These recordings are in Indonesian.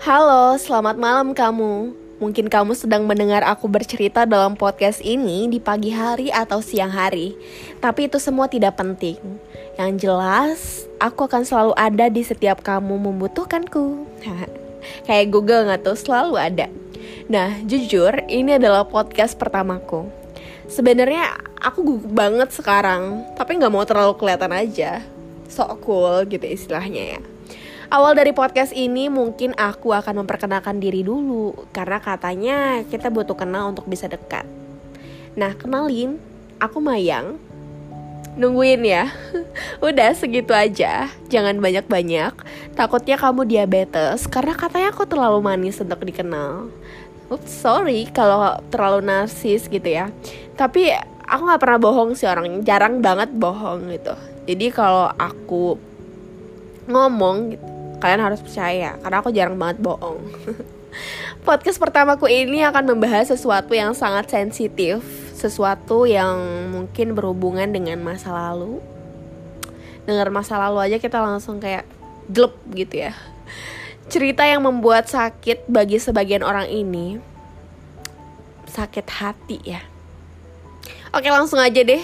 Halo, selamat malam kamu. Mungkin kamu sedang mendengar aku bercerita dalam podcast ini di pagi hari atau siang hari. Tapi itu semua tidak penting. Yang jelas, aku akan selalu ada di setiap kamu membutuhkanku. Kayak Google nggak tuh, selalu ada. Nah, jujur, ini adalah podcast pertamaku. Sebenarnya aku gugup banget sekarang, tapi nggak mau terlalu kelihatan aja. Sok cool gitu istilahnya ya. Awal dari podcast ini mungkin aku akan memperkenalkan diri dulu. Karena katanya kita butuh kenal untuk bisa dekat. Nah kenalin, aku Mayang. Nungguin ya. Udah segitu aja. Jangan banyak-banyak. Takutnya kamu diabetes Karena katanya aku terlalu manis untuk dikenal. Oops, sorry kalau terlalu narsis gitu ya. Tapi aku gak pernah bohong sih orang. Jarang banget bohong gitu. Jadi kalau aku ngomong gitu kalian harus percaya karena aku jarang banget bohong. Podcast pertamaku ini akan membahas sesuatu yang sangat sensitif, sesuatu yang mungkin berhubungan dengan masa lalu. Dengar masa lalu aja kita langsung kayak glep gitu ya. Cerita yang membuat sakit bagi sebagian orang ini sakit hati ya. Oke langsung aja deh,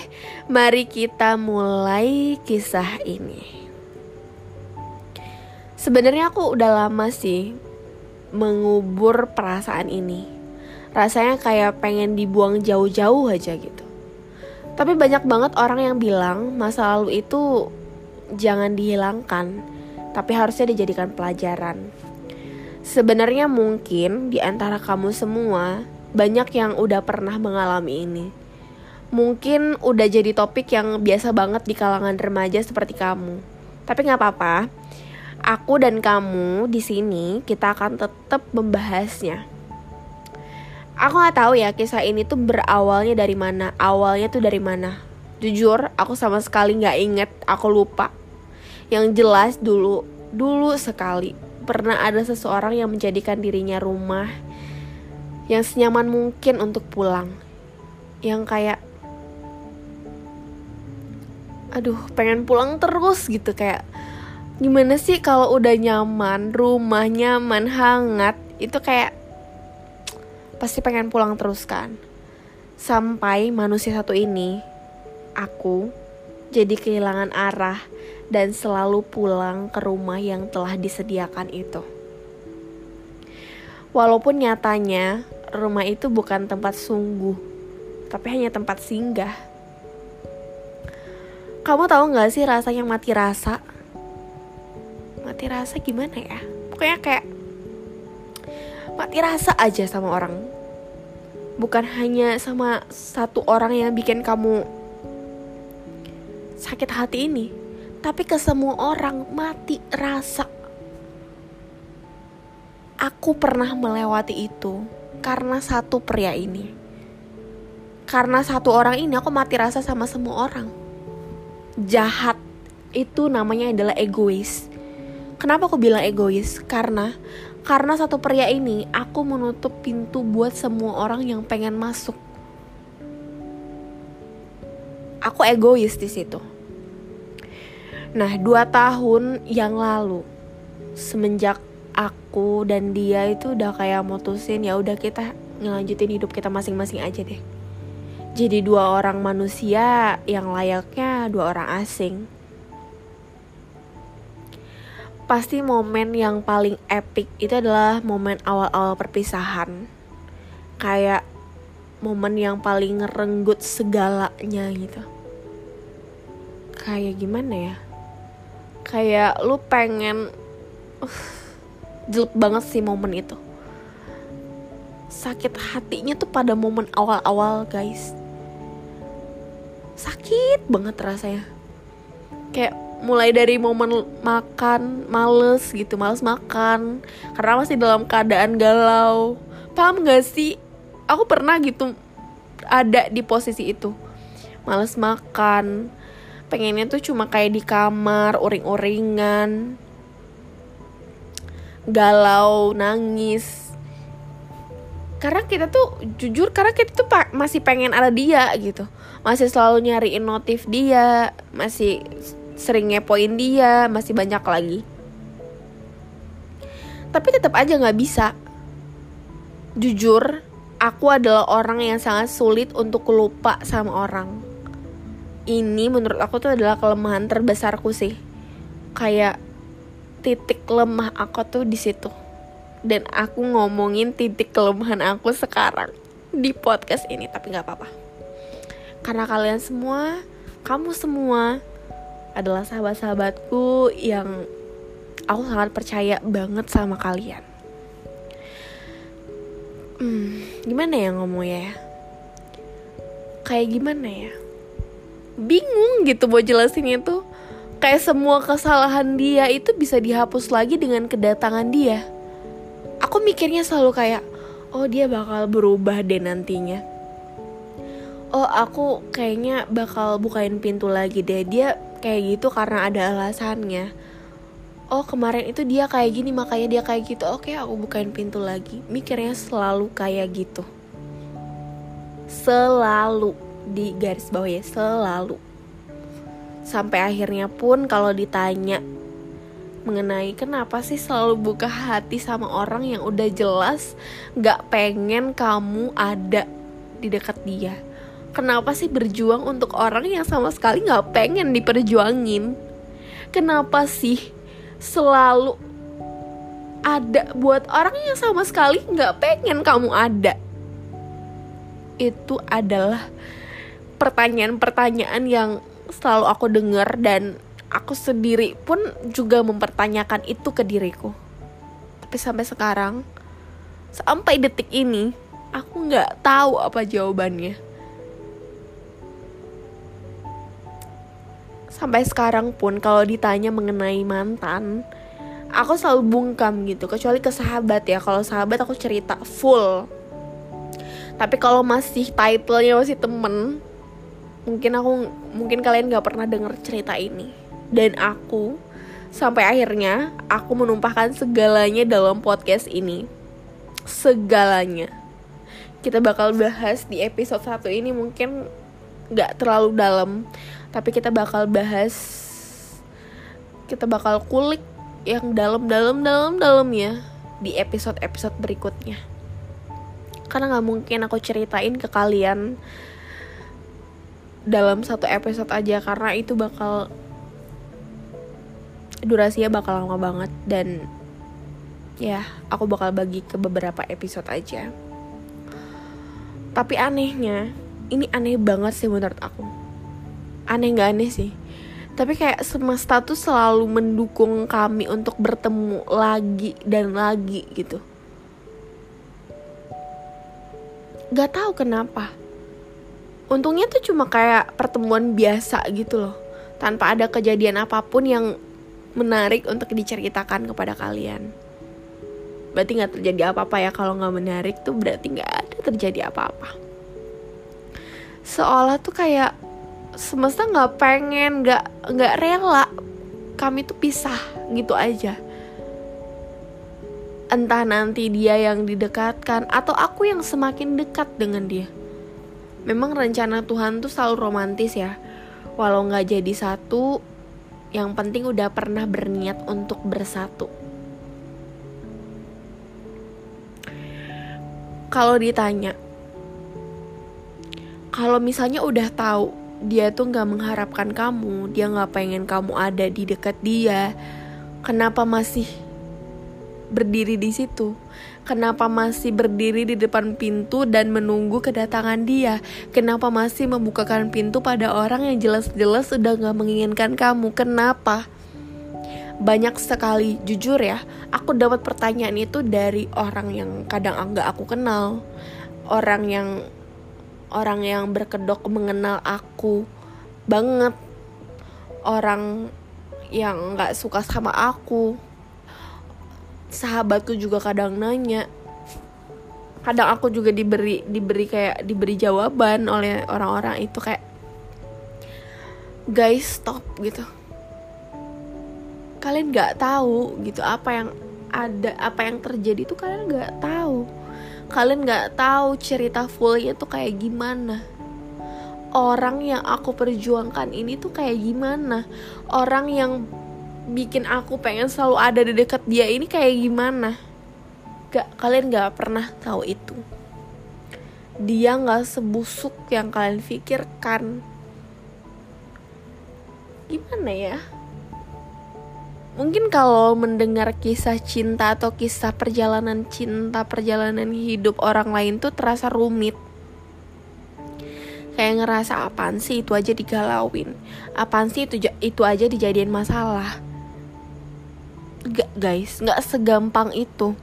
mari kita mulai kisah ini. Sebenarnya aku udah lama sih mengubur perasaan ini. Rasanya kayak pengen dibuang jauh-jauh aja gitu. Tapi banyak banget orang yang bilang masa lalu itu jangan dihilangkan, tapi harusnya dijadikan pelajaran. Sebenarnya mungkin di antara kamu semua banyak yang udah pernah mengalami ini. Mungkin udah jadi topik yang biasa banget di kalangan remaja seperti kamu. Tapi nggak apa-apa, aku dan kamu di sini kita akan tetap membahasnya. Aku nggak tahu ya kisah ini tuh berawalnya dari mana, awalnya tuh dari mana. Jujur, aku sama sekali nggak inget, aku lupa. Yang jelas dulu, dulu sekali pernah ada seseorang yang menjadikan dirinya rumah yang senyaman mungkin untuk pulang. Yang kayak aduh pengen pulang terus gitu kayak gimana sih kalau udah nyaman, rumah nyaman, hangat, itu kayak pasti pengen pulang terus kan. Sampai manusia satu ini, aku jadi kehilangan arah dan selalu pulang ke rumah yang telah disediakan itu. Walaupun nyatanya rumah itu bukan tempat sungguh, tapi hanya tempat singgah. Kamu tahu gak sih rasanya mati rasa? Mati rasa gimana ya? Pokoknya kayak mati rasa aja sama orang. Bukan hanya sama satu orang yang bikin kamu sakit hati ini tapi ke semua orang mati rasa. Aku pernah melewati itu karena satu pria ini. Karena satu orang ini aku mati rasa sama semua orang. Jahat itu namanya adalah egois Kenapa aku bilang egois? Karena karena satu pria ini aku menutup pintu buat semua orang yang pengen masuk. Aku egois di situ. Nah, dua tahun yang lalu, semenjak aku dan dia itu udah kayak mutusin ya udah kita ngelanjutin hidup kita masing-masing aja deh. Jadi dua orang manusia yang layaknya dua orang asing pasti momen yang paling epic itu adalah momen awal-awal perpisahan. Kayak momen yang paling ngerenggut segalanya gitu. Kayak gimana ya? Kayak lu pengen uh, jelek banget sih momen itu. Sakit hatinya tuh pada momen awal-awal guys. Sakit banget rasanya. Kayak mulai dari momen makan males gitu males makan. Karena masih dalam keadaan galau. Paham gak sih? Aku pernah gitu ada di posisi itu. Males makan. Pengennya tuh cuma kayak di kamar uring-uringan. Galau nangis. Karena kita tuh jujur karena kita tuh masih pengen ada dia gitu. Masih selalu nyariin notif dia masih sering ngepoin dia, masih banyak lagi. tapi tetap aja nggak bisa. Jujur aku adalah orang yang sangat sulit untuk lupa sama orang. Ini menurut aku tuh adalah kelemahan terbesarku sih. Kayak titik lemah aku tuh di situ. Dan aku ngomongin titik kelemahan aku sekarang di podcast ini tapi nggak apa-apa. Karena kalian semua kamu semua adalah sahabat-sahabatku yang aku sangat percaya banget sama kalian. Hmm, gimana ya ngomongnya ya? Kayak gimana ya? Bingung gitu mau jelasin itu kayak semua kesalahan dia itu bisa dihapus lagi dengan kedatangan dia. Aku mikirnya selalu kayak oh dia bakal berubah deh nantinya. Oh aku kayaknya bakal bukain pintu lagi deh. Dia kayak gitu karena ada alasannya. Oh kemarin itu dia kayak gini makanya dia kayak gitu. Oke aku bukain pintu lagi. Mikirnya selalu kayak gitu. Selalu. Di garis bawah ya selalu. Sampai akhirnya pun kalau ditanya mengenai kenapa sih selalu buka hati sama orang yang udah jelas gak pengen kamu ada di dekat dia kenapa sih berjuang untuk orang yang sama sekali gak pengen diperjuangin? Kenapa sih selalu ada buat orang yang sama sekali gak pengen kamu ada? Itu adalah pertanyaan-pertanyaan yang selalu aku dengar dan aku sendiri pun juga mempertanyakan itu ke diriku. Tapi sampai sekarang sampai detik ini aku nggak tahu apa jawabannya sampai sekarang pun kalau ditanya mengenai mantan aku selalu bungkam gitu. Kecuali ke sahabat ya. Kalau sahabat aku cerita full. Tapi kalau masih titlenya masih temen mungkin aku mungkin kalian gak pernah denger cerita ini. Dan aku sampai akhirnya aku menumpahkan segalanya dalam podcast ini. Segalanya. Kita bakal bahas di episode satu ini mungkin gak terlalu dalam tapi kita bakal bahas kita bakal kulik yang dalam dalam dalam dalam ya di episode episode berikutnya. Karena nggak mungkin aku ceritain ke kalian dalam satu episode aja karena itu bakal durasinya bakal lama banget dan ya aku bakal bagi ke beberapa episode aja. Tapi anehnya ini aneh banget sih menurut aku aneh gak aneh sih. Tapi kayak semesta tuh selalu mendukung kami untuk bertemu lagi dan lagi gitu. Gak tahu kenapa. Untungnya tuh cuma kayak pertemuan biasa gitu loh. Tanpa ada kejadian apa pun yang menarik untuk diceritakan kepada kalian. Berarti nggak terjadi apa-apa ya. Kalau nggak menarik tuh berarti nggak ada terjadi apa-apa. Seolah tuh kayak semesta nggak pengen nggak nggak rela kami tuh pisah gitu aja. Entah nanti dia yang didekatkan atau aku yang semakin dekat dengan dia. Memang rencana Tuhan tuh selalu romantis ya. Walau nggak jadi satu yang penting udah pernah berniat untuk bersatu. Kalau ditanya kalau misalnya udah tahu dia tuh nggak mengharapkan kamu dia nggak pengen kamu ada di dekat dia kenapa masih berdiri di situ Kenapa masih berdiri di depan pintu dan menunggu kedatangan dia? Kenapa masih membukakan pintu pada orang yang jelas-jelas sudah gak menginginkan kamu? Kenapa? Banyak sekali, jujur ya, aku dapat pertanyaan itu dari orang yang kadang enggak aku kenal. Orang yang orang yang berkedok mengenal aku banget. Orang yang nggak suka sama aku. Sahabatku juga kadang nanya. Kadang aku juga diberi diberi kayak diberi jawaban oleh orang-orang itu kayak guys stop gitu. Kalian nggak tahu gitu apa yang ada apa yang terjadi itu kalian nggak tahu kalian nggak tahu cerita fullnya tuh kayak gimana. Orang yang aku perjuangkan ini tuh kayak gimana? Orang yang bikin aku pengen selalu ada di dekat dia ini kayak gimana? Gak kalian gak pernah tahu itu. Dia gak sebusuk yang kalian pikirkan. Gimana ya mungkin kalau mendengar kisah cinta atau kisah perjalanan cinta perjalanan hidup orang lain tuh terasa rumit. Kayak ngerasa apaan sih itu aja digalauin? Apaan sih itu itu aja dijadiin masalah? Gak guys nggak segampang itu.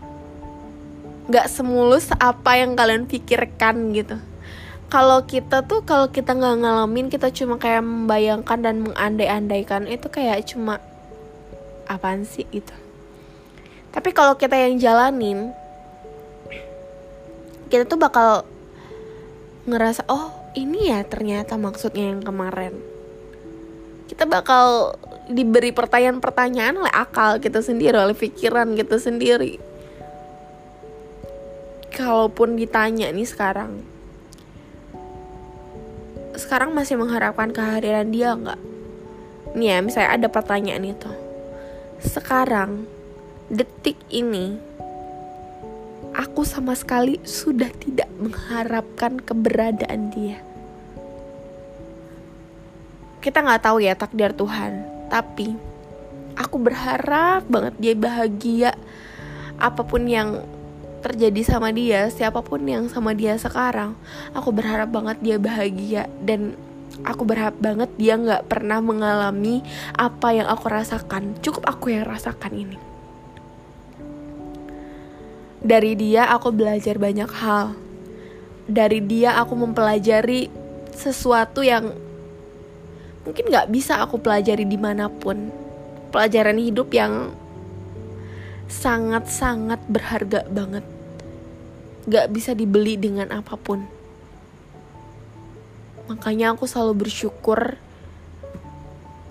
Nggak semulus apa yang kalian pikirkan gitu. Kalau kita tuh kalau kita nggak ngalamin kita cuma kayak membayangkan dan mengandai-andaikan itu kayak cuma apaan sih itu tapi kalau kita yang jalanin kita tuh bakal ngerasa oh ini ya ternyata maksudnya yang kemarin. Kita bakal diberi pertanyaan-pertanyaan oleh akal kita sendiri oleh pikiran kita sendiri. Kalaupun ditanya nih sekarang sekarang masih mengharapkan kehadiran dia nggak? Nih ya misalnya ada pertanyaan itu sekarang detik ini aku sama sekali sudah tidak mengharapkan keberadaan dia. Kita nggak tahu ya takdir Tuhan, tapi aku berharap banget dia bahagia. Apa pun yang terjadi sama dia, siapa pun yang sama dia sekarang, aku berharap banget dia bahagia dan aku berharap banget dia nggak pernah mengalami apa yang aku rasakan. Cukup aku yang rasakan ini dari dia aku belajar banyak hal. Dari dia aku mempelajari sesuatu yang mungkin gak bisa aku pelajari di mana pun. Pelajaran hidup yang sangat-sangat berharga banget. Gak bisa dibeli dengan apa pun. Makanya aku selalu bersyukur.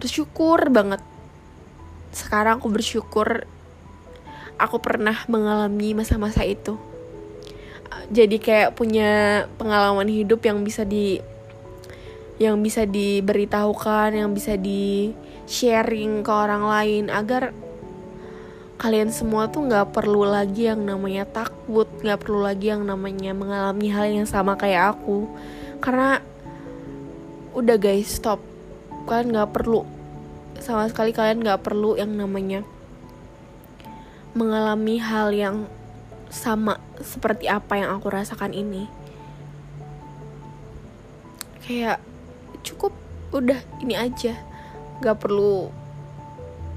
Bersyukur banget. Sekarang aku bersyukur aku pernah mengalami masa-masa itu jadi kayak punya pengalaman hidup yang bisa di yang bisa diberitahukan yang bisa di sharing ke orang lain agar kalian semua tuh nggak perlu lagi yang namanya takut nggak perlu lagi yang namanya mengalami hal yang sama kayak aku karena udah guys stop. Kalian nggak perlu. Sama sekali kalian nggak perlu yang namanya mengalami hal yang sama seperti apa yang aku rasakan ini. Kayak cukup udah ini aja. Gak perlu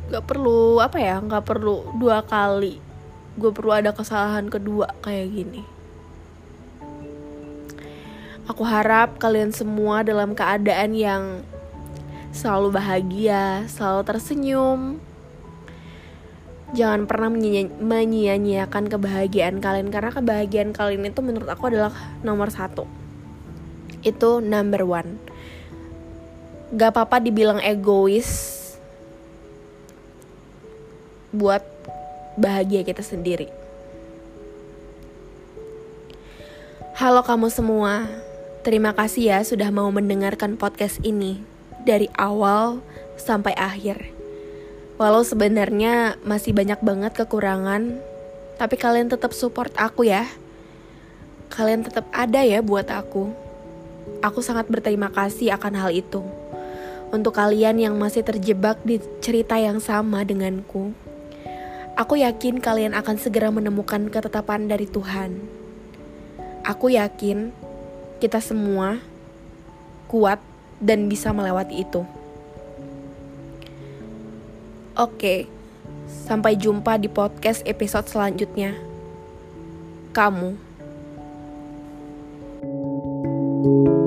gak perlu apa ya gak perlu dua kali. Gue perlu ada kesalahan kedua kayak gini aku harap kalian semua dalam keadaan yang selalu bahagia selalu tersenyum. Jangan pernah menyia-nyiakan kebahagiaan kalian karena kebahagiaan kalian itu menurut aku adalah nomor satu. Itu number one. Gak apa-apa dibilang egois buat bahagia kita sendiri. Halo kamu semua terima kasih ya sudah mau mendengarkan podcast ini dari awal sampai akhir Walau sebenarnya masih banyak banget kekurangan, tapi kalian tetap support aku ya. Kalian tetap ada ya buat aku. Aku sangat berterima kasih akan hal itu. Untuk kalian yang masih terjebak di cerita yang sama denganku, aku yakin kalian akan segera menemukan ketetapan dari Tuhan. Aku yakin kita semua kuat dan bisa melewati itu. Oke, sampai jumpa di podcast episode selanjutnya. Kamu. thank you